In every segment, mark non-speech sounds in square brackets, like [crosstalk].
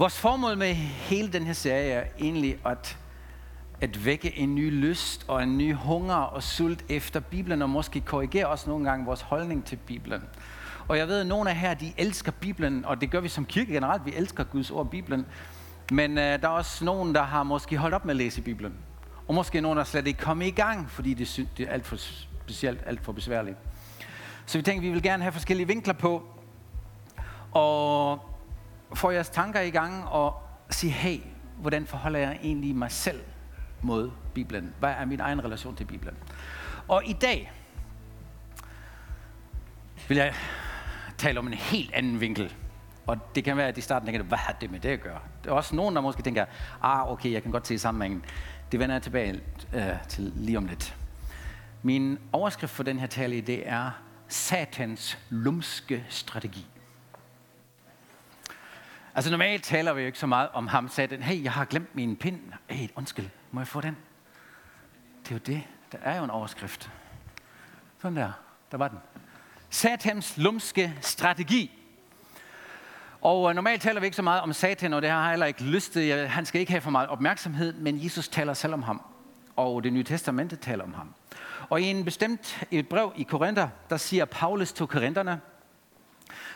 Vores formål med hele den her serie er egentlig at, at vække en ny lyst og en ny hunger og sult efter Bibelen, og måske korrigere også nogle gange vores holdning til Bibelen. Og jeg ved, at nogle af her, de elsker Bibelen, og det gør vi som kirke generelt. Vi elsker Guds ord, Bibelen. Men øh, der er også nogen, der har måske holdt op med at læse Bibelen. Og måske nogen, der slet ikke kommet i gang, fordi det, det er alt for specielt, alt for besværligt. Så vi tænkte, at vi vil gerne have forskellige vinkler på, og får jeres tanker i gang og sige, hey, hvordan forholder jeg egentlig mig selv mod Bibelen? Hvad er min egen relation til Bibelen? Og i dag vil jeg tale om en helt anden vinkel. Og det kan være, at de starten tænker, hvad har det med det at gøre? Der er også nogen, der måske tænker, ah, okay, jeg kan godt se sammenhængen. Det vender jeg tilbage øh, til lige om lidt. Min overskrift for den her tale, det er satans lumske strategi. Altså normalt taler vi jo ikke så meget om ham, satan. Hey, jeg har glemt min pind. Hey, undskyld, må jeg få den? Det er jo det. Der er jo en overskrift. Sådan der. Der var den. Satans lumske strategi. Og øh, normalt taler vi ikke så meget om Satan, og det har jeg heller ikke lyst til. Han skal ikke have for meget opmærksomhed, men Jesus taler selv om ham. Og det nye testamente taler om ham. Og i en bestemt et brev i Korinther, der siger Paulus til korinterne,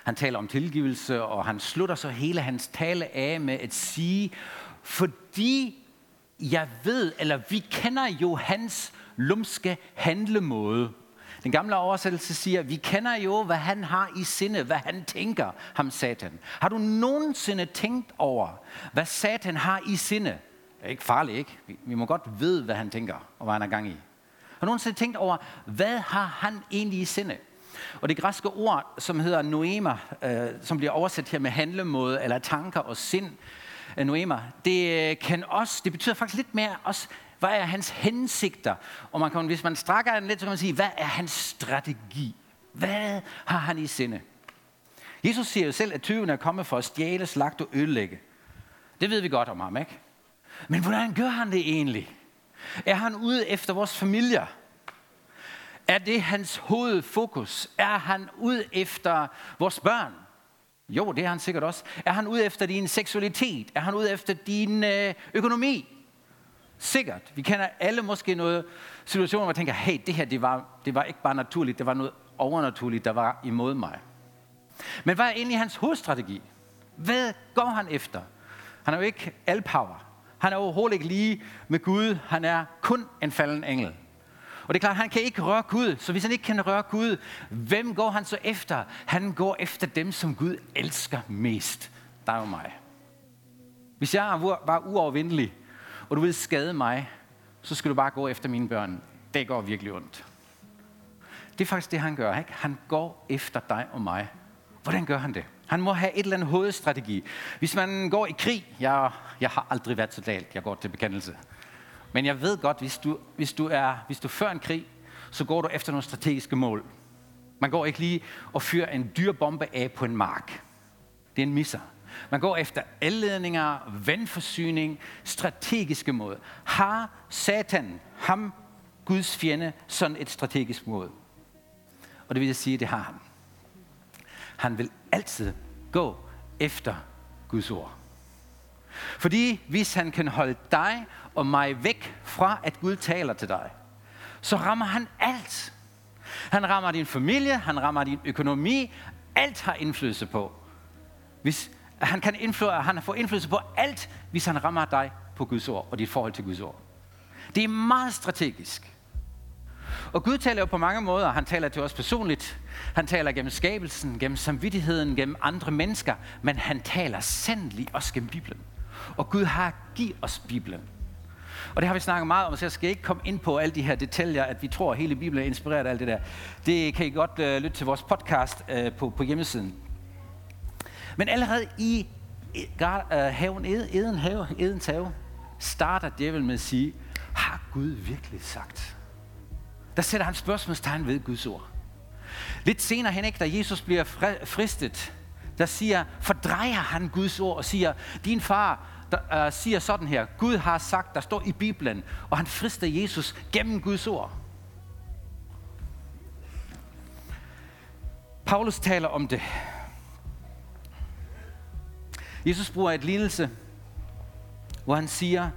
han taler om tilgivelse, og han slutter så hele hans tale af med at sige, fordi jeg ved, eller vi kender jo hans lumske handlemåde. Den gamle oversættelse siger, vi kender jo, hvad han har i sinde, hvad han tænker, ham satan. Har du nogensinde tænkt over, hvad satan har i sinde? Det er ikke farligt, ikke? Vi må godt vide, hvad han tænker, og hvad han er gang i. Har du nogensinde tænkt over, hvad har han egentlig i sinde? Og det græske ord, som hedder noema, øh, som bliver oversat her med handlemåde eller tanker og sind, øh, noema, det øh, kan også, det betyder faktisk lidt mere også, hvad er hans hensigter? Og man kan, hvis man strækker den lidt, så kan man sige, hvad er hans strategi? Hvad har han i sinde? Jesus siger jo selv, at tyven er kommet for at stjæle, slagte og ødelægge. Det ved vi godt om ham, ikke? Men hvordan gør han det egentlig? Er han ude efter vores familier? Er det hans hovedfokus? Er han ude efter vores børn? Jo, det er han sikkert også. Er han ude efter din seksualitet? Er han ude efter din øh, økonomi? Sikkert. Vi kender alle måske noget situationer, hvor man tænker, hey, det her det var, det var ikke bare naturligt, det var noget overnaturligt, der var imod mig. Men hvad er egentlig hans hovedstrategi? Hvad går han efter? Han er jo ikke all power. Han er overhovedet ikke lige med Gud. Han er kun en falden engel. Og det er klart, han kan ikke røre Gud. Så hvis han ikke kan røre Gud, hvem går han så efter? Han går efter dem, som Gud elsker mest. Der er jo mig. Hvis jeg var uovervindelig, og du vil skade mig, så skal du bare gå efter mine børn. Det går virkelig ondt. Det er faktisk det, han gør. Ikke? Han går efter dig og mig. Hvordan gør han det? Han må have et eller andet hovedstrategi. Hvis man går i krig, jeg, jeg har aldrig været så galt, jeg går til bekendelse. Men jeg ved godt, hvis du, hvis du, er, hvis du før en krig, så går du efter nogle strategiske mål. Man går ikke lige og fyrer en dyr bombe af på en mark. Det er en misser. Man går efter elledninger, vandforsyning, strategiske mål. Har Satan, ham, Guds fjende, sådan et strategisk mål? Og det vil jeg sige, det har han. Han vil altid gå efter Guds ord. Fordi hvis han kan holde dig og mig væk fra, at Gud taler til dig, så rammer han alt. Han rammer din familie, han rammer din økonomi, alt har indflydelse på. Hvis han kan indflydelse, han får indflydelse på alt, hvis han rammer dig på Guds ord og dit forhold til Guds ord. Det er meget strategisk. Og Gud taler jo på mange måder. Han taler til os personligt. Han taler gennem skabelsen, gennem samvittigheden, gennem andre mennesker. Men han taler sandelig også gennem Bibelen. Og Gud har givet os Bibelen. Og det har vi snakket meget om, så jeg skal ikke komme ind på alle de her detaljer, at vi tror, at hele Bibelen er inspireret af alt det der. Det kan I godt øh, lytte til vores podcast øh, på, på hjemmesiden. Men allerede i uh, haven, Eden have, Edens have, starter djævlen med at sige, har Gud virkelig sagt? Der sætter han spørgsmålstegn ved Guds ord. Lidt senere hen, ikke, da Jesus bliver fristet, der siger, fordrejer han Guds ord og siger, din far der, uh, siger sådan her, Gud har sagt, der står i Bibelen, og han frister Jesus gennem Guds ord. Paulus taler om det. Jesus bruger et lignelse, hvor han siger,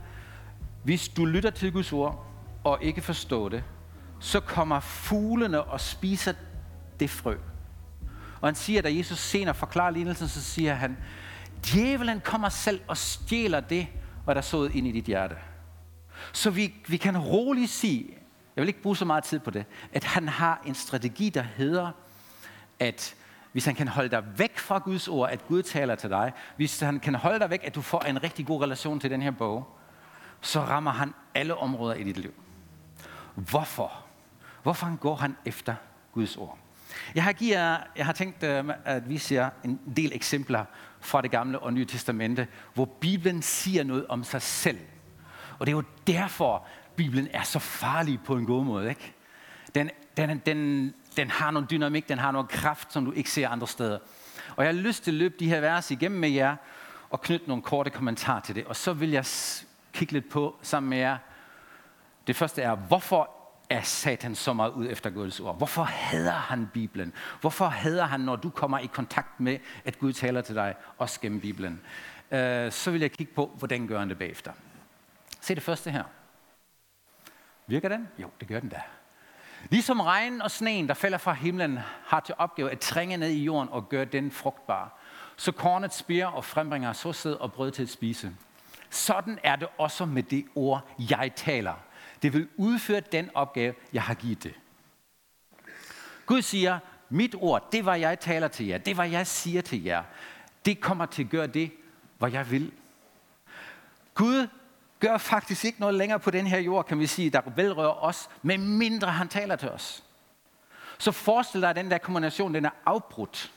hvis du lytter til Guds ord og ikke forstår det, så kommer fuglene og spiser det frø. Og han siger, da Jesus senere forklarer lignelsen, så siger han, djævelen kommer selv og stjæler det, hvad der sået ind i dit hjerte. Så vi, vi kan roligt sige, jeg vil ikke bruge så meget tid på det, at han har en strategi, der hedder, at hvis han kan holde dig væk fra Guds ord, at Gud taler til dig, hvis han kan holde dig væk, at du får en rigtig god relation til den her bog, så rammer han alle områder i dit liv. Hvorfor? Hvorfor går han efter Guds ord? Jeg har, givet, jeg har tænkt, øh, at vi ser en del eksempler fra det gamle og nye testamente, hvor Bibelen siger noget om sig selv. Og det er jo derfor, Bibelen er så farlig på en god måde. Ikke? Den, den, den, den har nogle dynamik, den har noget kraft, som du ikke ser andre steder. Og jeg har lyst til at løbe de her vers igennem med jer, og knytte nogle korte kommentarer til det. Og så vil jeg kigge lidt på sammen med jer. Det første er, hvorfor er Satan så meget ud efter Guds ord? Hvorfor hader han Bibelen? Hvorfor hader han, når du kommer i kontakt med, at Gud taler til dig, også gennem Bibelen? Øh, så vil jeg kigge på, hvordan gør han det bagefter. Se det første her. Virker den? Jo, det gør den da. Ligesom regnen og sneen, der falder fra himlen, har til opgave at trænge ned i jorden og gøre den frugtbar, så kornet spiger og frembringer såsæd og brød til at spise. Sådan er det også med det ord, jeg taler. Det vil udføre den opgave, jeg har givet det. Gud siger, mit ord, det var jeg taler til jer, det var jeg siger til jer, det kommer til at gøre det, hvad jeg vil. Gud gør faktisk ikke noget længere på den her jord, kan vi sige, der velrører os, med mindre han taler til os. Så forestil dig, at den der kombination, den er afbrudt.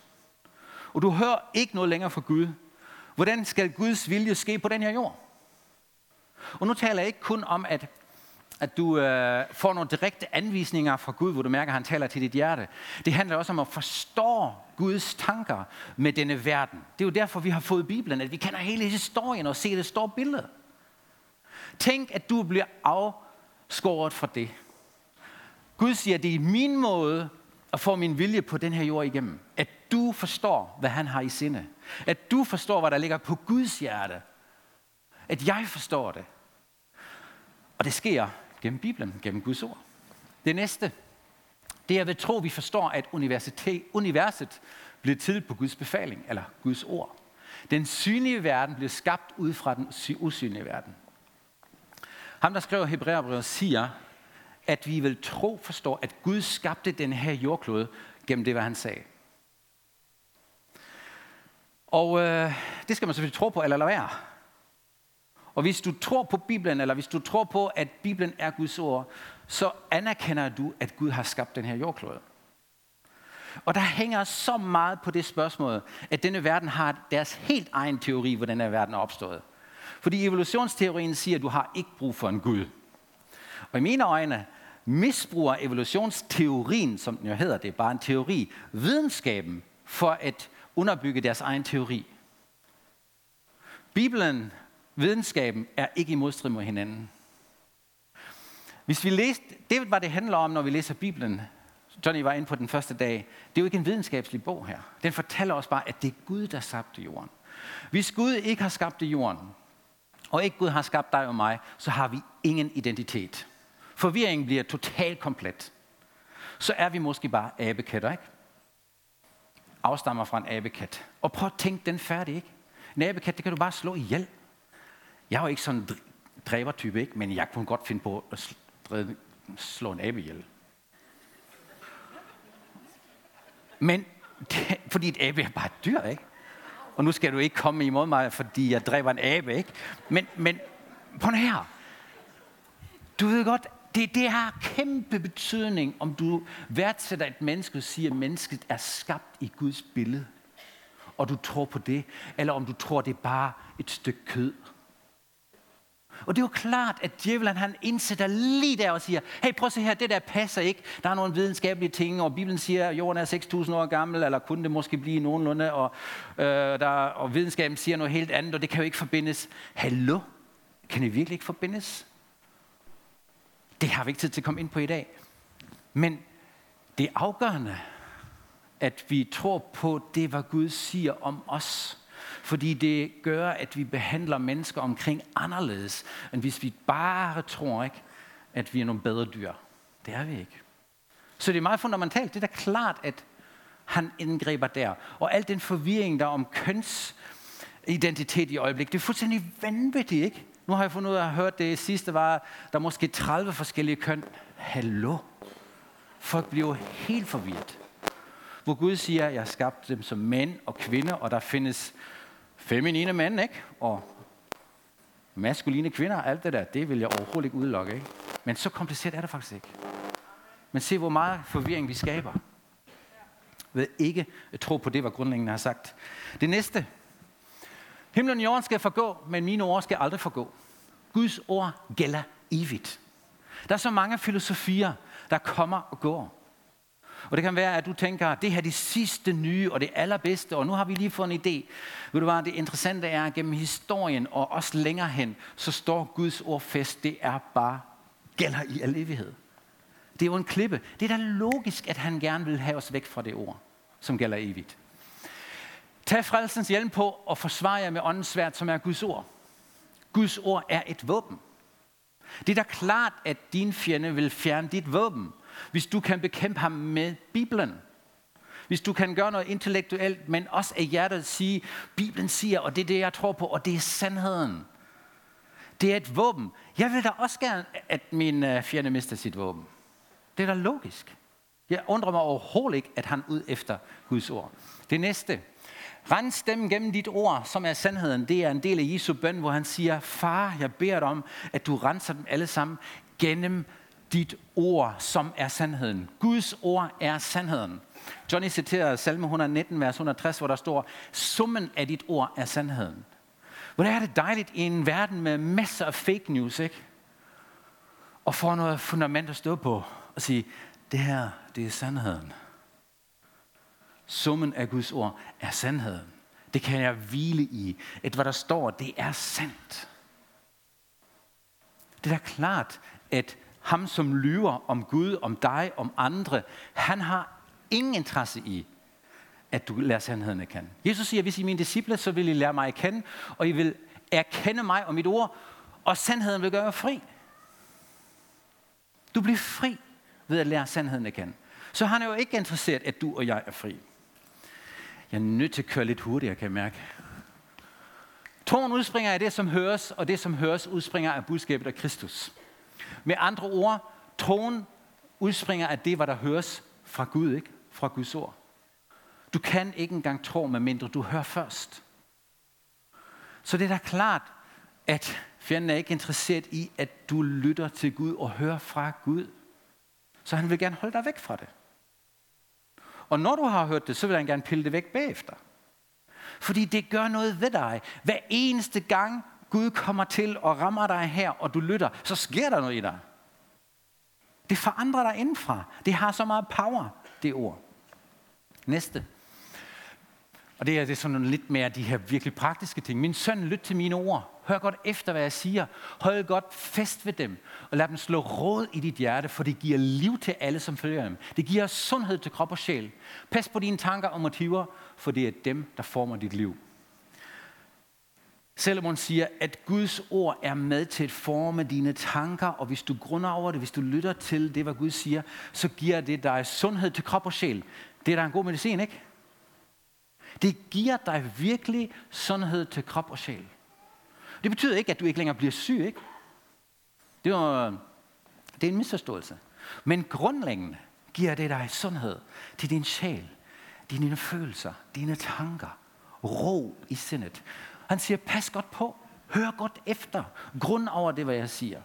Og du hører ikke noget længere fra Gud. Hvordan skal Guds vilje ske på den her jord? Og nu taler jeg ikke kun om, at, at du øh, får nogle direkte anvisninger fra Gud, hvor du mærker, at han taler til dit hjerte. Det handler også om at forstå Guds tanker med denne verden. Det er jo derfor, vi har fået Bibelen, at vi kender hele historien og ser det store billede. Tænk, at du bliver afskåret fra det. Gud siger, at det er min måde at få min vilje på den her jord igennem. At du forstår, hvad han har i sinde. At du forstår, hvad der ligger på Guds hjerte. At jeg forstår det. Og det sker gennem Bibelen, gennem Guds ord. Det næste, det er ved tro, vi forstår, at universitet, universet blev til på Guds befaling, eller Guds ord. Den synlige verden blev skabt ud fra den usynlige verden. Ham, der skriver Hebræerbrevet, siger, at vi vil tro forstår, at Gud skabte den her jordklode gennem det, hvad han sagde. Og øh, det skal man selvfølgelig tro på, eller lade være. Og hvis du tror på Bibelen, eller hvis du tror på, at Bibelen er Guds ord, så anerkender du, at Gud har skabt den her jordklode. Og der hænger så meget på det spørgsmål, at denne verden har deres helt egen teori, hvordan den verden er opstået. Fordi evolutionsteorien siger, at du har ikke brug for en Gud. Og i mine øjne misbruger evolutionsteorien, som den jo hedder, det er bare en teori, videnskaben for at underbygge deres egen teori. Bibelen, videnskaben, er ikke i modstrid med hinanden. Hvis vi læser, det hvad det handler om, når vi læser Bibelen, Johnny var inde på den første dag, det er jo ikke en videnskabelig bog her. Den fortæller os bare, at det er Gud, der skabte jorden. Hvis Gud ikke har skabt jorden, og ikke Gud har skabt dig og mig, så har vi ingen identitet. Forvirringen bliver totalt komplet. Så er vi måske bare abekatter, ikke? Afstammer fra en abekat. Og prøv at tænke den færdig, ikke? En abekat, det kan du bare slå ihjel. Jeg er jo ikke sådan en dræbertype, ikke? Men jeg kunne godt finde på at slå en abe ihjel. Men, [laughs] fordi et abe er bare et dyr, ikke? Og nu skal du ikke komme imod mig, fordi jeg dræber en abe, ikke? Men, men på her. Du ved godt, det, det har kæmpe betydning, om du værdsætter et menneske og siger, at mennesket er skabt i Guds billede. Og du tror på det, eller om du tror, det er bare et stykke kød. Og det er jo klart, at djævlen han indsætter lige der og siger, hey prøv at se her, det der passer ikke. Der er nogle videnskabelige ting, og Bibelen siger, at jorden er 6.000 år gammel, eller kunne det måske blive nogenlunde, og, øh, der, og videnskaben siger noget helt andet, og det kan jo ikke forbindes. Hallo? Kan det virkelig ikke forbindes? Det har vi ikke tid til at komme ind på i dag. Men det er afgørende, at vi tror på det, hvad Gud siger om os. Fordi det gør, at vi behandler mennesker omkring anderledes, end hvis vi bare tror ikke, at vi er nogle bedre dyr. Det er vi ikke. Så det er meget fundamentalt. Det er da klart, at han indgriber der. Og al den forvirring, der er om kønsidentitet i øjeblikket, det er fuldstændig vanvittigt, ikke? Nu har jeg fundet ud af at høre det sidste var, der er måske 30 forskellige køn. Hallo? Folk bliver helt forvirret. Hvor Gud siger, at jeg har skabt dem som mænd og kvinder, og der findes feminine mænd, ikke? Og maskuline kvinder, alt det der, det vil jeg overhovedet ikke udelukke, ikke? Men så kompliceret er det faktisk ikke. Men se, hvor meget forvirring vi skaber. Ved ikke at tro på det, hvad grundlæggende har sagt. Det næste. Himlen og jorden skal forgå, men mine ord skal aldrig forgå. Guds ord gælder evigt. Der er så mange filosofier, der kommer og går. Og det kan være, at du tænker, det her er det sidste nye og det allerbedste, og nu har vi lige fået en idé. Ved du hvad, det interessante er, at gennem historien og også længere hen, så står Guds ord fast. Det er bare gælder i al evighed. Det er jo en klippe. Det er da logisk, at han gerne vil have os væk fra det ord, som gælder evigt. Tag frelsens hjelm på og forsvar jer med åndens svært, som er Guds ord. Guds ord er et våben. Det er da klart, at din fjende vil fjerne dit våben, hvis du kan bekæmpe ham med Bibelen. Hvis du kan gøre noget intellektuelt, men også af hjertet sige, Bibelen siger, og det er det, jeg tror på, og det er sandheden. Det er et våben. Jeg vil da også gerne, at min øh, fjende mister sit våben. Det er da logisk. Jeg undrer mig overhovedet ikke, at han ud efter Guds ord. Det næste. Rens dem gennem dit ord, som er sandheden. Det er en del af Jesu bøn, hvor han siger, far, jeg beder dig om, at du renser dem alle sammen gennem dit ord, som er sandheden. Guds ord er sandheden. Johnny citerer salme 119, vers 160, hvor der står, summen af dit ord er sandheden. Hvor er det dejligt i en verden med masser af fake news, ikke? Og få noget fundament at stå på og sige, det her, det er sandheden. Summen af Guds ord er sandheden. Det kan jeg hvile i. At hvad der står, det er sandt. Det er da klart, at ham som lyver om Gud, om dig, om andre, han har ingen interesse i, at du lærer sandheden at kende. Jesus siger, hvis I er mine disciple, så vil I lære mig at kende, og I vil erkende mig og mit ord, og sandheden vil gøre jer fri. Du bliver fri ved at lære sandheden at kende. Så han er jo ikke interesseret, at du og jeg er fri. Jeg er nødt til at køre lidt hurtigere, kan jeg mærke. Troen udspringer af det, som høres, og det, som høres, udspringer af budskabet af Kristus. Med andre ord, troen udspringer af det, hvad der høres fra Gud, ikke? Fra Guds ord. Du kan ikke engang tro, medmindre du hører først. Så det er da klart, at fjenden er ikke interesseret i, at du lytter til Gud og hører fra Gud. Så han vil gerne holde dig væk fra det. Og når du har hørt det, så vil han gerne pille det væk bagefter. Fordi det gør noget ved dig. Hver eneste gang Gud kommer til og rammer dig her, og du lytter, så sker der noget i dig. Det forandrer dig indenfra. Det har så meget power, det ord. Næste. Og det er, det er sådan lidt mere de her virkelig praktiske ting. Min søn, lyt til mine ord. Hør godt efter, hvad jeg siger. Hold godt fest ved dem. Og lad dem slå råd i dit hjerte, for det giver liv til alle, som følger dem. Det giver sundhed til krop og sjæl. Pas på dine tanker og motiver, for det er dem, der former dit liv. Salomon siger, at Guds ord er med til at forme dine tanker, og hvis du grunder over det, hvis du lytter til det, hvad Gud siger, så giver det dig sundhed til krop og sjæl. Det er da en god medicin, ikke? Det giver dig virkelig sundhed til krop og sjæl. Det betyder ikke, at du ikke længere bliver syg, ikke? Det, er, det er en misforståelse. Men grundlæggende giver det dig sundhed til din sjæl, dine følelser, dine tanker, ro i sindet. Han siger, pas godt på, hør godt efter, grund over det, hvad jeg siger.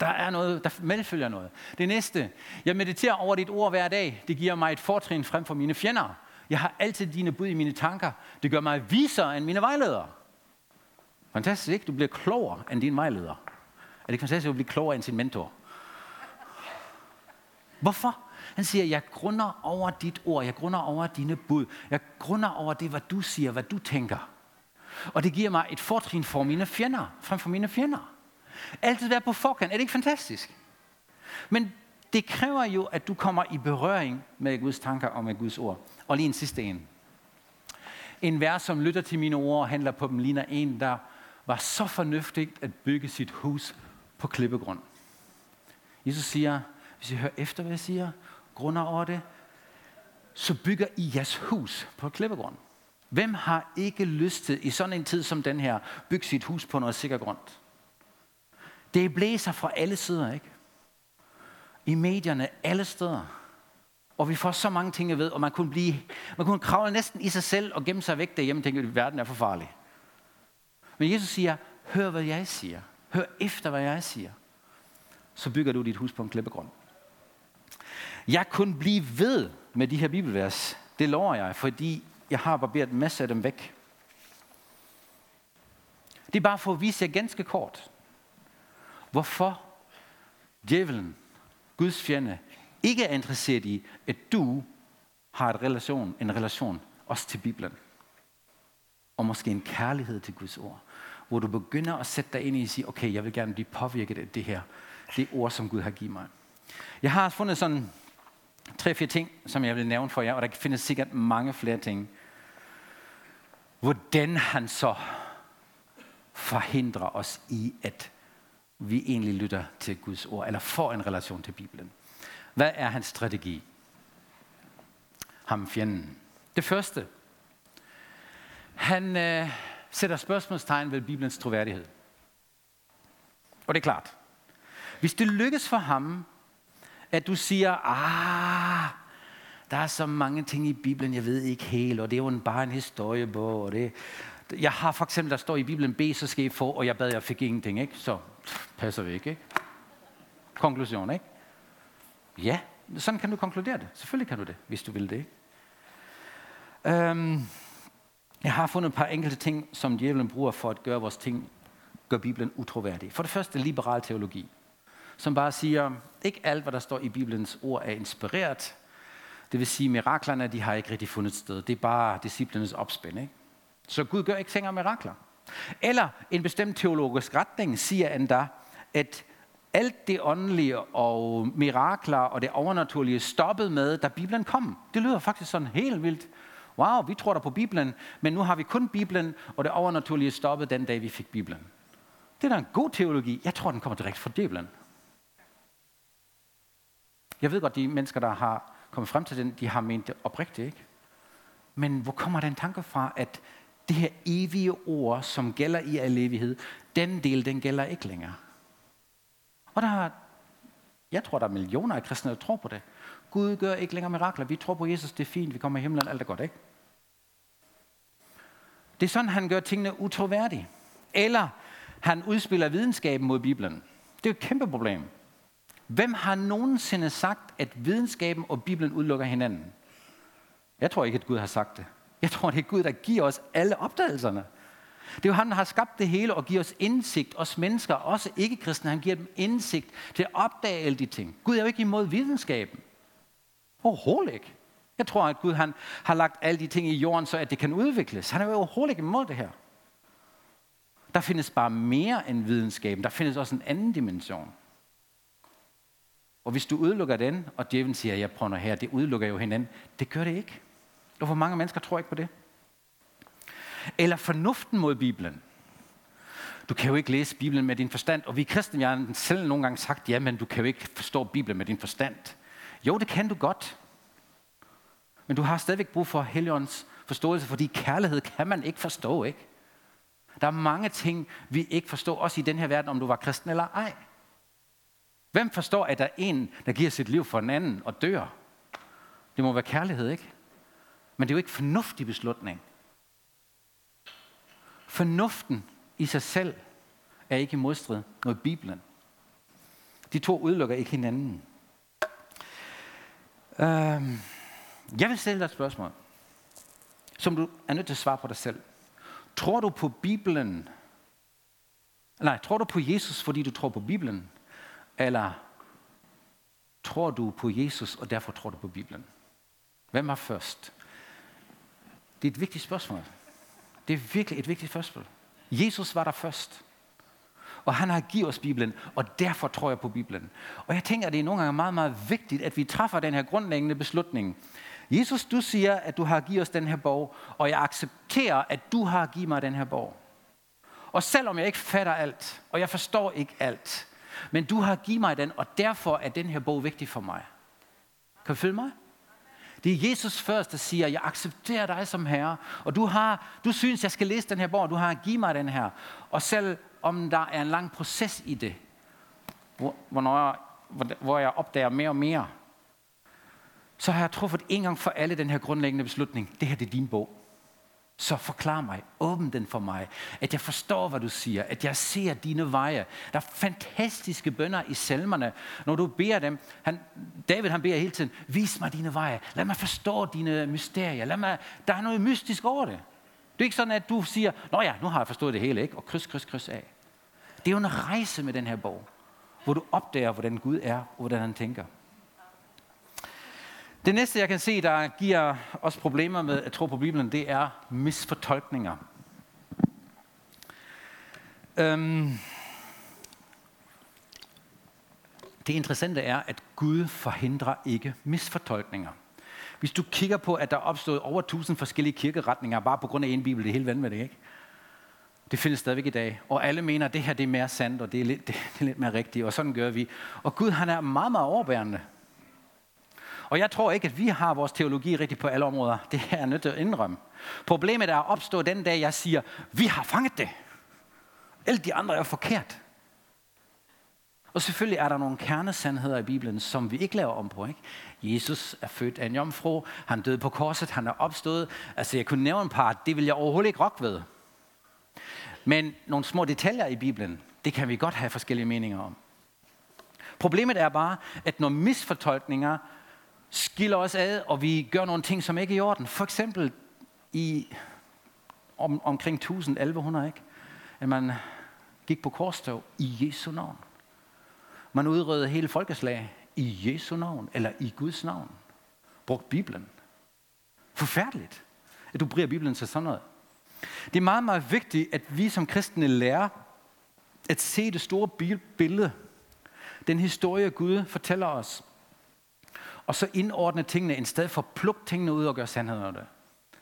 Der er noget, der medfølger noget. Det næste, jeg mediterer over dit ord hver dag. Det giver mig et fortrin frem for mine fjender. Jeg har altid dine bud i mine tanker. Det gør mig visere end mine vejledere. Fantastisk, ikke? Du bliver klogere end din vejleder. Er det ikke fantastisk at blive klogere end sin mentor? Hvorfor? Han siger, jeg grunder over dit ord, jeg grunder over dine bud, jeg grunder over det, hvad du siger, hvad du tænker. Og det giver mig et fortrin for mine fjender, frem for mine fjender. Altid være på forkant. Er det ikke fantastisk? Men det kræver jo, at du kommer i berøring med Guds tanker og med Guds ord. Og lige en sidste en. En vers, som lytter til mine ord og handler på dem, ligner en, der var så fornuftigt at bygge sit hus på klippegrund. Jesus siger, hvis I hører efter, hvad jeg siger, grunder over det, så bygger I jeres hus på klippegrund. Hvem har ikke lyst til i sådan en tid som den her, bygge sit hus på noget sikker grund? Det blæser fra alle sider, ikke? I medierne, alle steder. Og vi får så mange ting at ved, og man kunne, blive, man kunne kravle næsten i sig selv og gemme sig væk derhjemme og tænke, at verden er for farlig. Men Jesus siger, hør hvad jeg siger. Hør efter hvad jeg siger. Så bygger du dit hus på en klippegrund. Jeg kunne blive ved med de her bibelvers. Det lover jeg, fordi jeg har barberet en masse af dem væk. Det er bare for at vise jer ganske kort, hvorfor djævelen, Guds fjende, ikke er interesseret i, at du har et relation, en relation også til Bibelen. Og måske en kærlighed til Guds ord. Hvor du begynder at sætte dig ind i og sige, okay, jeg vil gerne blive påvirket af det her. Det ord, som Gud har givet mig. Jeg har fundet sådan tre-fire ting, som jeg vil nævne for jer, og der findes sikkert mange flere ting. Hvordan han så forhindrer os i, at vi egentlig lytter til Guds ord, eller får en relation til Bibelen. Hvad er hans strategi? Ham fjenden. Det første. Han øh, sætter spørgsmålstegn ved Bibelens troværdighed. Og det er klart. Hvis det lykkes for ham, at du siger, ah, der er så mange ting i Bibelen, jeg ved ikke helt, og det er jo bare en historiebog, og det, jeg har for eksempel, der står i Bibelen, B, så skal I få, og jeg bad, jeg fik ingenting, ikke? Så passer vi ikke, ikke? Konklusion, ikke? Ja, sådan kan du konkludere det. Selvfølgelig kan du det, hvis du vil det. Ikke? Øhm, jeg har fundet et par enkelte ting, som djævlen bruger for at gøre vores ting, gør Bibelen utroværdig. For det første liberal teologi, som bare siger, ikke alt, hvad der står i Bibelens ord, er inspireret. Det vil sige, miraklerne, de har ikke rigtig fundet sted. Det er bare disciplinens opspænd. Ikke? Så Gud gør ikke ting af mirakler. Eller en bestemt teologisk retning siger endda, at alt det åndelige og mirakler og det overnaturlige stoppede med, da Bibelen kom. Det lyder faktisk sådan helt vildt. Wow, vi tror da på Bibelen, men nu har vi kun Bibelen, og det overnaturlige stoppede den dag, vi fik Bibelen. Det er da en god teologi. Jeg tror, den kommer direkte fra Bibelen. Jeg ved godt, de mennesker, der har kommet frem til den, de har ment det oprigtigt, ikke? Men hvor kommer den tanke fra, at det her evige ord, som gælder i al evighed, den del, den gælder ikke længere? Og der er, jeg tror, der er millioner af kristne, der tror på det. Gud gør ikke længere mirakler. Vi tror på Jesus, det er fint, vi kommer i himlen, alt er godt, ikke? Det er sådan, han gør tingene utroværdige. Eller han udspiller videnskaben mod Bibelen. Det er et kæmpe problem. Hvem har nogensinde sagt, at videnskaben og Bibelen udelukker hinanden? Jeg tror ikke, at Gud har sagt det. Jeg tror, det er Gud, der giver os alle opdagelserne. Det er jo han, der har skabt det hele og giver os indsigt, os mennesker, også ikke-kristne. Han giver dem indsigt til at opdage alle de ting. Gud er jo ikke imod videnskaben. Overhovedet ikke. Jeg tror, at Gud han har lagt alle de ting i jorden, så at det kan udvikles. Han er jo overhovedet ikke imod det her. Der findes bare mere end videnskaben. Der findes også en anden dimension. Og hvis du udelukker den, og djævlen siger, jeg prøver her, det udelukker jo hinanden. Det gør det ikke. Og hvor mange mennesker tror ikke på det? Eller fornuften mod Bibelen. Du kan jo ikke læse Bibelen med din forstand. Og vi kristne, vi har selv nogle gange sagt, ja, men du kan jo ikke forstå Bibelen med din forstand. Jo, det kan du godt. Men du har stadigvæk brug for Helligåndens forståelse, fordi kærlighed kan man ikke forstå, ikke? Der er mange ting, vi ikke forstår, også i den her verden, om du var kristen eller ej. Hvem forstår, at der er en, der giver sit liv for en anden og dør? Det må være kærlighed, ikke? Men det er jo ikke fornuftig beslutning. Fornuften i sig selv er ikke i modstrid med Bibelen. De to udelukker ikke hinanden. Uh, jeg vil stille dig et spørgsmål, som du er nødt til at svare på dig selv. Tror du på Bibelen? Nej, tror du på Jesus, fordi du tror på Bibelen? Eller tror du på Jesus, og derfor tror du på Bibelen? Hvem var først? Det er et vigtigt spørgsmål. Det er virkelig et vigtigt spørgsmål. Jesus var der først. Og han har givet os Bibelen, og derfor tror jeg på Bibelen. Og jeg tænker, at det er nogle gange meget, meget vigtigt, at vi træffer den her grundlæggende beslutning. Jesus, du siger, at du har givet os den her bog, og jeg accepterer, at du har givet mig den her bog. Og selvom jeg ikke fatter alt, og jeg forstår ikke alt, men du har givet mig den, og derfor er den her bog vigtig for mig. Kan du følge mig? Det er Jesus først, der siger, jeg accepterer dig som herre, og du, har, du synes, jeg skal læse den her bog, og du har givet mig den her. Og selv om der er en lang proces i det, hvor, hvor, hvor jeg opdager mere og mere, så har jeg truffet en gang for alle den her grundlæggende beslutning. Det her det er din bog. Så forklar mig, åbn den for mig, at jeg forstår, hvad du siger, at jeg ser dine veje. Der er fantastiske bønder i salmerne, når du beder dem. Han, David han beder hele tiden, vis mig dine veje, lad mig forstå dine mysterier, lad mig, der er noget mystisk over det. Det er ikke sådan, at du siger, nå ja, nu har jeg forstået det hele, ikke? og kryds, kryds, kryds af. Det er jo en rejse med den her bog, hvor du opdager, hvordan Gud er, og hvordan han tænker. Det næste, jeg kan se, der giver os problemer med at tro på Bibelen, det er misfortolkninger. Øhm, det interessante er, at Gud forhindrer ikke misfortolkninger. Hvis du kigger på, at der er opstået over tusind forskellige kirkeretninger, bare på grund af en bibel, det er helt vanvittigt, ikke? Det findes stadigvæk i dag. Og alle mener, at det her det er mere sandt, og det er, lidt, [laughs] det er lidt mere rigtigt, og sådan gør vi. Og Gud han er meget, meget overbærende. Og jeg tror ikke, at vi har vores teologi rigtigt på alle områder. Det er jeg nødt til at indrømme. Problemet er opstået den dag, jeg siger, vi har fanget det. Alle de andre er forkert. Og selvfølgelig er der nogle kernesandheder i Bibelen, som vi ikke laver om på. Ikke? Jesus er født af en jomfru, han døde på korset, han er opstået. Altså jeg kunne nævne en par, det vil jeg overhovedet ikke rokke ved. Men nogle små detaljer i Bibelen, det kan vi godt have forskellige meninger om. Problemet er bare, at når misfortolkninger skiller os ad, og vi gør nogle ting, som ikke er i orden. For eksempel i om, omkring 1000-1100, ikke? at man gik på korstog i Jesu navn. Man udrydde hele folkeslag i Jesu navn, eller i Guds navn. Brugt Bibelen. Forfærdeligt, at du bruger Bibelen til sådan noget. Det er meget, meget vigtigt, at vi som kristne lærer at se det store billede. Den historie, Gud fortæller os og så indordne tingene, i stedet for at plukke tingene ud og gøre sandheder det.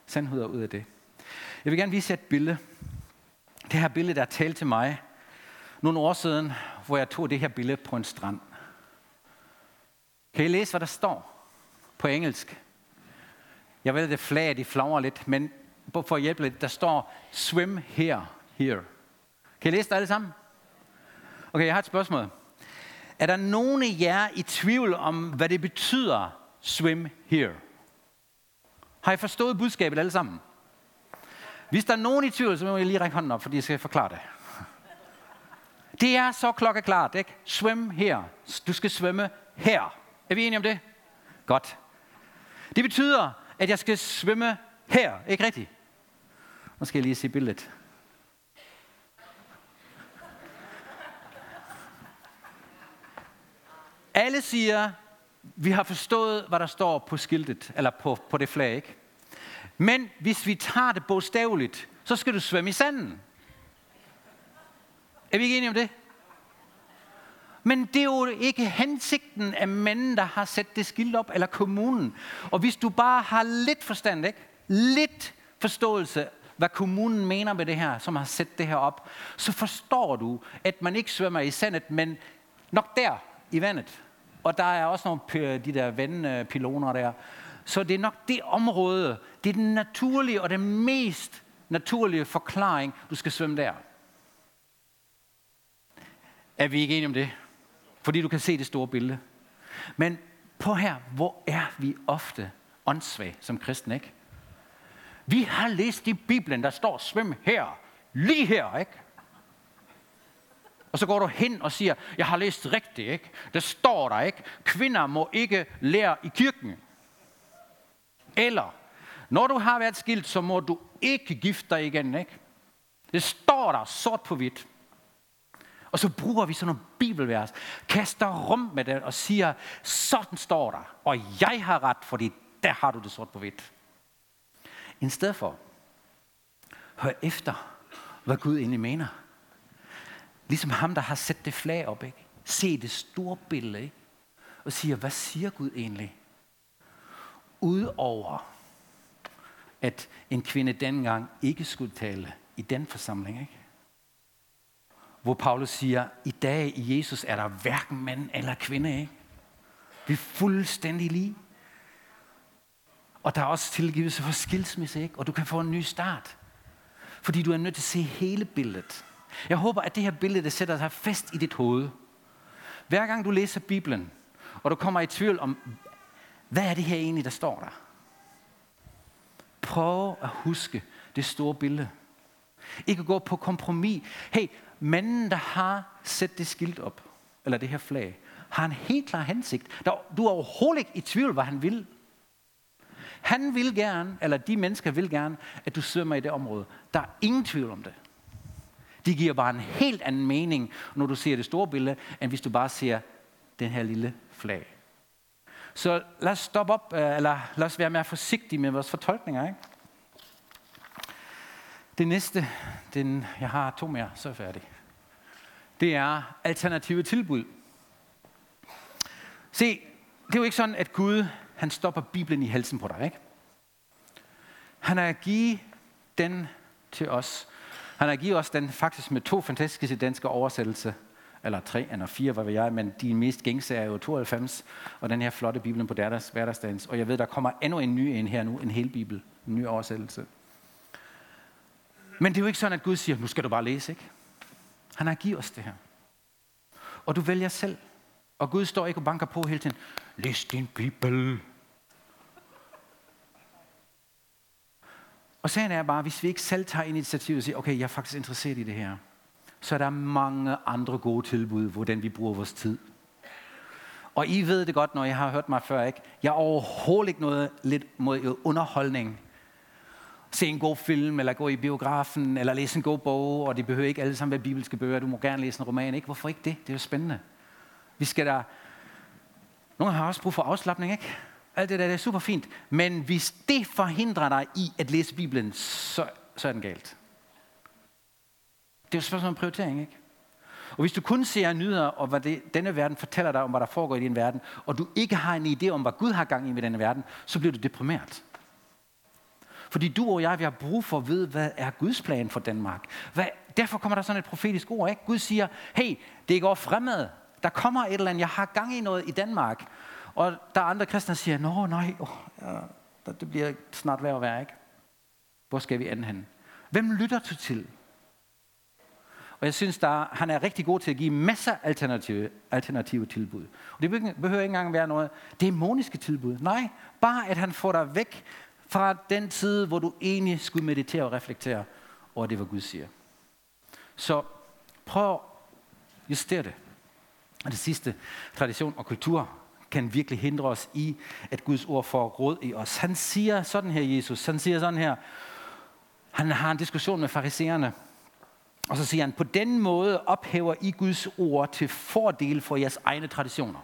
Sandheder ud af det. Jeg vil gerne vise jer et billede. Det her billede, der talte til mig nogle år siden, hvor jeg tog det her billede på en strand. Kan I læse, hvad der står på engelsk? Jeg ved, det flag, de flagrer lidt, men for at hjælpe lidt, der står swim here, here. Kan I læse det alle sammen? Okay, jeg har et spørgsmål. Er der nogen af jer i tvivl om, hvad det betyder, swim here? Har I forstået budskabet alle sammen? Hvis der er nogen i tvivl, så må jeg lige række hånden op, fordi jeg skal forklare det. [laughs] Det er så klokkeklart, ikke? Swim her. Du skal svømme her. Er vi enige om det? Godt. Det betyder, at jeg skal svømme her. Ikke rigtigt? Nu skal jeg lige se billedet. Alle siger, vi har forstået, hvad der står på skiltet, eller på, på det flag, ikke? Men hvis vi tager det bogstaveligt, så skal du svømme i sanden. Er vi ikke enige om det? Men det er jo ikke hensigten af manden, der har sat det skilt op, eller kommunen. Og hvis du bare har lidt forstand, ikke? lidt forståelse, hvad kommunen mener med det her, som har sat det her op, så forstår du, at man ikke svømmer i sandet, men nok der i vandet. Og der er også nogle de der vandpiloner der. Så det er nok det område, det er den naturlige og den mest naturlige forklaring, du skal svømme der. Er vi ikke enige om det? Fordi du kan se det store billede. Men på her, hvor er vi ofte åndssvage som kristne, ikke? Vi har læst i Bibelen, der står svøm her, lige her, ikke? Og så går du hen og siger, jeg har læst rigtigt, ikke? Det står der, ikke? Kvinder må ikke lære i kirken. Eller, når du har været skilt, så må du ikke gifte dig igen, ikke? Det står der sort på hvidt. Og så bruger vi sådan nogle bibelvers, kaster rum med det og siger, sådan står der, og jeg har ret, fordi der har du det sort på hvidt. I stedet for, hør efter, hvad Gud egentlig mener. Ligesom ham, der har sat det flag op. Ikke? Se det store billede. Ikke? Og siger, hvad siger Gud egentlig? Udover at en kvinde dengang ikke skulle tale i den forsamling, ikke? Hvor Paulus siger, i dag i Jesus er der hverken mand eller kvinde, ikke? Vi er fuldstændig lige. Og der er også tilgivelse for skilsmisse, ikke? Og du kan få en ny start. Fordi du er nødt til at se hele billedet. Jeg håber, at det her billede det sætter sig fast i dit hoved. Hver gang du læser Bibelen, og du kommer i tvivl om, hvad er det her egentlig, der står der? Prøv at huske det store billede. Ikke gå på kompromis. Hey, manden, der har sat det skilt op, eller det her flag, har en helt klar hensigt. Du er overhovedet ikke i tvivl, hvad han vil. Han vil gerne, eller de mennesker vil gerne, at du svømmer i det område. Der er ingen tvivl om det. De giver bare en helt anden mening, når du ser det store billede, end hvis du bare ser den her lille flag. Så lad os stoppe op, øh, eller lad os være mere forsigtige med vores fortolkninger. Ikke? Det næste, den, jeg har to mere, så er færdig. Det er alternative tilbud. Se, det er jo ikke sådan, at Gud han stopper Bibelen i halsen på dig. Ikke? Han har givet den til os. Han har givet os den faktisk med to fantastiske danske oversættelser. Eller tre eller fire, hvad ved jeg, men de mest gængse er jo 92, og den her flotte Bibelen på deres hverdagsdagens. Og jeg ved, der kommer endnu en ny en her nu, en hel Bibel, en ny oversættelse. Men det er jo ikke sådan, at Gud siger, nu skal du bare læse, ikke? Han har givet os det her. Og du vælger selv. Og Gud står ikke og banker på hele tiden. Læs din Bibel. Og sagen er bare, hvis vi ikke selv tager initiativet og siger, okay, jeg er faktisk interesseret i det her, så er der mange andre gode tilbud, hvordan vi bruger vores tid. Og I ved det godt, når jeg har hørt mig før, ikke? Jeg er overhovedet ikke noget lidt mod underholdning. Se en god film, eller gå i biografen, eller læse en god bog, og det behøver ikke alle sammen være bibelske bøger. Du må gerne læse en roman, ikke? Hvorfor ikke det? Det er jo spændende. Vi skal da... Nogle har også brug for afslappning, ikke? Alt det der det er super fint. Men hvis det forhindrer dig i at læse Bibelen, så, så er den galt. Det er jo et spørgsmål om prioritering, ikke? Og hvis du kun ser nyheder, og hvad det, denne verden fortæller dig om, hvad der foregår i din verden, og du ikke har en idé om, hvad Gud har gang i med denne verden, så bliver du deprimeret. Fordi du og jeg, vi har brug for at vide, hvad er Guds plan for Danmark. Hvad, derfor kommer der sådan et profetisk ord, ikke? Gud siger, hey, det går fremad. Der kommer et eller andet, jeg har gang i noget i Danmark. Og der er andre kristne, der siger, nå nej, oh, ja, det bliver snart værd at være, ikke? Hvor skal vi ende hen? Hvem lytter du til? Og jeg synes, der, han er rigtig god til at give masser af alternative, alternative tilbud. Og det behøver ikke engang være noget dæmoniske tilbud. Nej, bare at han får dig væk fra den tid, hvor du egentlig skulle meditere og reflektere over det, hvad Gud siger. Så prøv at justere det. Og det sidste, tradition og kultur kan virkelig hindre os i, at Guds ord får råd i os. Han siger sådan her, Jesus, han siger sådan her, han har en diskussion med farisererne, og så siger han, på den måde ophæver I Guds ord til fordel for jeres egne traditioner.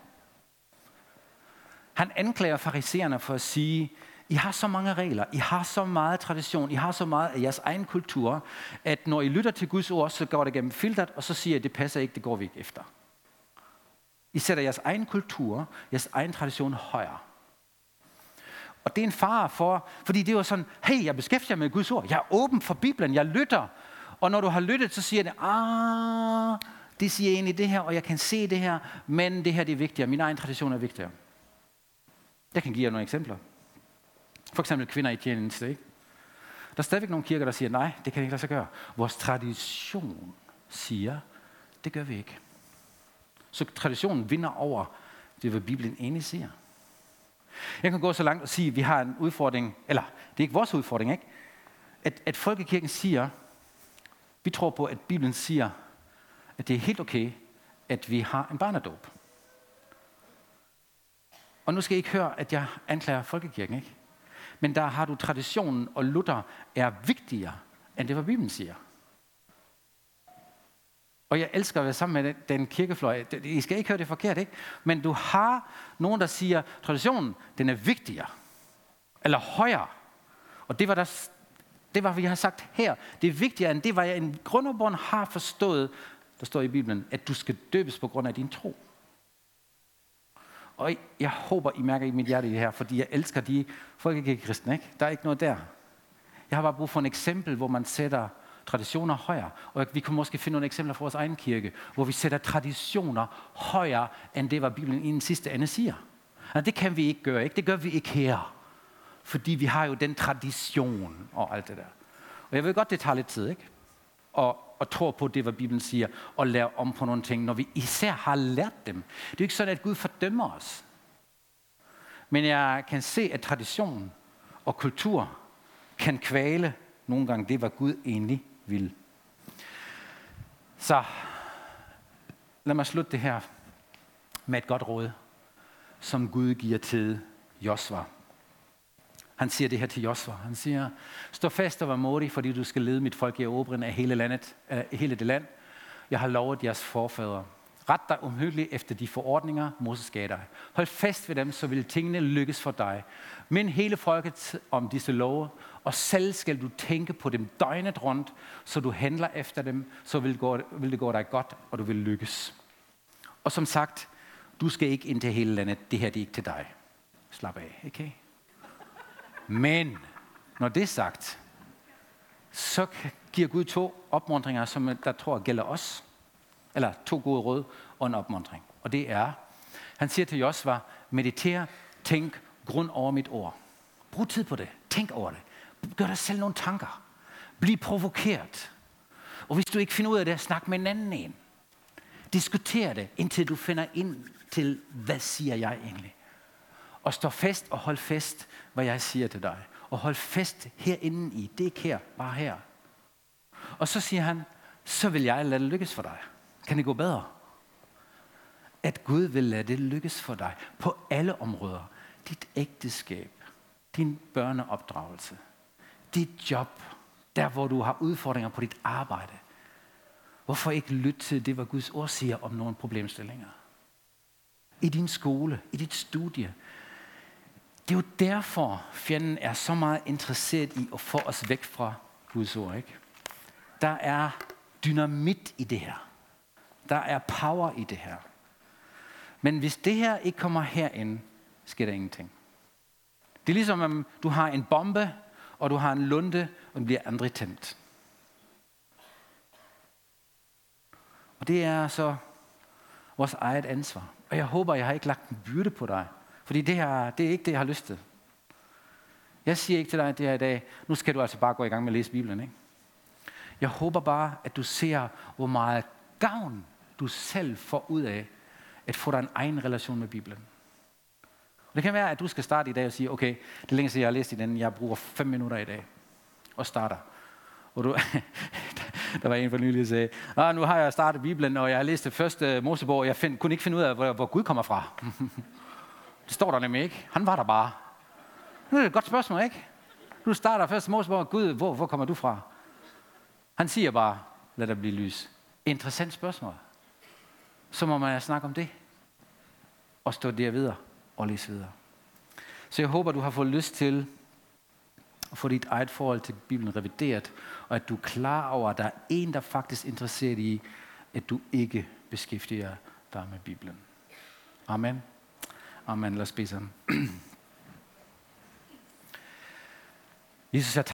Han anklager farisererne for at sige, I har så mange regler, I har så meget tradition, I har så meget af jeres egen kultur, at når I lytter til Guds ord, så går det gennem filtret, og så siger I, det passer ikke, det går vi ikke efter. I sætter jeres egen kultur, jeres egen tradition højere. Og det er en far for, fordi det er sådan, hey, jeg beskæftiger mig med Guds ord. Jeg er åben for Bibelen, jeg lytter. Og når du har lyttet, så siger det, ah, det siger egentlig det her, og jeg kan se det her, men det her det er vigtigere. Min egen tradition er vigtigere. Jeg kan give jer nogle eksempler. For eksempel kvinder i tjeneste. Ikke? Der er stadigvæk nogle kirker, der siger, nej, det kan ikke lade sig gøre. Vores tradition siger, det gør vi ikke. Så traditionen vinder over det, hvad Bibelen egentlig siger. Jeg kan gå så langt og sige, at vi har en udfordring, eller det er ikke vores udfordring, ikke? At, at Folkekirken siger, vi tror på, at Bibelen siger, at det er helt okay, at vi har en barnedåb. Og nu skal I ikke høre, at jeg anklager Folkekirken, ikke? Men der har du traditionen, og Luther er vigtigere, end det, hvad Bibelen siger. Og jeg elsker at være sammen med den, kirkefløj. I skal ikke høre det forkert, ikke? Men du har nogen, der siger, traditionen, den er vigtigere. Eller højere. Og det var der, det var, vi har sagt her. Det er vigtigere end det, var jeg en grund har forstået, der står i Bibelen, at du skal døbes på grund af din tro. Og jeg håber, I mærker i mit hjerte det her, fordi jeg elsker de folkekirkekristne. Ikke? Der er ikke noget der. Jeg har bare brug for et eksempel, hvor man sætter traditioner højere. Og vi kan måske finde nogle eksempler fra vores egen kirke, hvor vi sætter traditioner højere, end det, hvad Bibelen i den sidste ende siger. Og det kan vi ikke gøre, ikke? Det gør vi ikke her. Fordi vi har jo den tradition og alt det der. Og jeg ved godt, det tager lidt tid, ikke? Og, og tror på det, hvad Bibelen siger, og lære om på nogle ting, når vi især har lært dem. Det er jo ikke sådan, at Gud fordømmer os. Men jeg kan se, at tradition og kultur kan kvale nogle gange det, hvad Gud egentlig vil. Så lad mig slutte det her med et godt råd, som Gud giver til Josva. Han siger det her til Josva. Han siger, stå fast og vær modig, fordi du skal lede mit folk i erobringen af hele, landet, af hele det land. Jeg har lovet jeres forfædre. Ret dig omhyggeligt efter de forordninger, Moses gav dig. Hold fast ved dem, så vil tingene lykkes for dig. Men hele folket om disse love, og selv skal du tænke på dem døgnet rundt, så du handler efter dem, så vil, gå, vil det gå dig godt, og du vil lykkes. Og som sagt, du skal ikke ind til hele landet. Det her det er ikke til dig. Slap af, okay? Men når det er sagt, så giver Gud to opmuntringer, som der tror gælder os. Eller to gode råd og en opmuntring. Og det er, han siger til Josva, mediter, tænk, grund over mit ord. Brug tid på det. Tænk over det. Gør dig selv nogle tanker. Bliv provokeret. Og hvis du ikke finder ud af det, snak med en anden en. Diskuter det, indtil du finder ind til, hvad siger jeg egentlig? Og stå fast og hold fast, hvad jeg siger til dig. Og hold fast herinde i. Det er ikke her, bare her. Og så siger han, så vil jeg lade det lykkes for dig. Kan det gå bedre? At Gud vil lade det lykkes for dig på alle områder. Dit ægteskab, din børneopdragelse, dit job, der hvor du har udfordringer på dit arbejde. Hvorfor ikke lytte til det, hvad Guds ord siger om nogle problemstillinger? I din skole, i dit studie. Det er jo derfor, fjenden er så meget interesseret i at få os væk fra Guds ord. Ikke? Der er dynamit i det her. Der er power i det her. Men hvis det her ikke kommer herind, sker der ingenting. Det er ligesom, om du har en bombe, og du har en lunde, og den bliver aldrig tændt. Og det er så vores eget ansvar. Og jeg håber, jeg har ikke lagt en byrde på dig. Fordi det her, det er ikke det, jeg har lyst til. Jeg siger ikke til dig det her i dag, nu skal du altså bare gå i gang med at læse Bibelen. Ikke? Jeg håber bare, at du ser, hvor meget gavn du selv får ud af at få dig en egen relation med Bibelen. Og det kan være, at du skal starte i dag og sige, okay, det er længe siden, jeg har læst i den, jeg bruger fem minutter i dag. Og starter. Og du, [laughs] der var en for nylig, der sagde, ah, nu har jeg startet Bibelen, og jeg har læst det første Mosebog, og jeg find, kunne ikke finde ud af, hvor, hvor Gud kommer fra. [laughs] det står der nemlig ikke. Han var der bare. Det er et godt spørgsmål, ikke? Du starter første Mosebog, Gud, hvor, hvor kommer du fra? Han siger bare, lad der blive lys. Interessant spørgsmål så må man snakke om det. Og stå der videre og læse videre. Så jeg håber, du har fået lyst til at få dit eget forhold til Bibelen revideret, og at du er klar over, at der er en, der faktisk er interesseret i, at du ikke beskæftiger dig med Bibelen. Amen. Amen. Lad os bede sammen. [clears throat] Jesus, jeg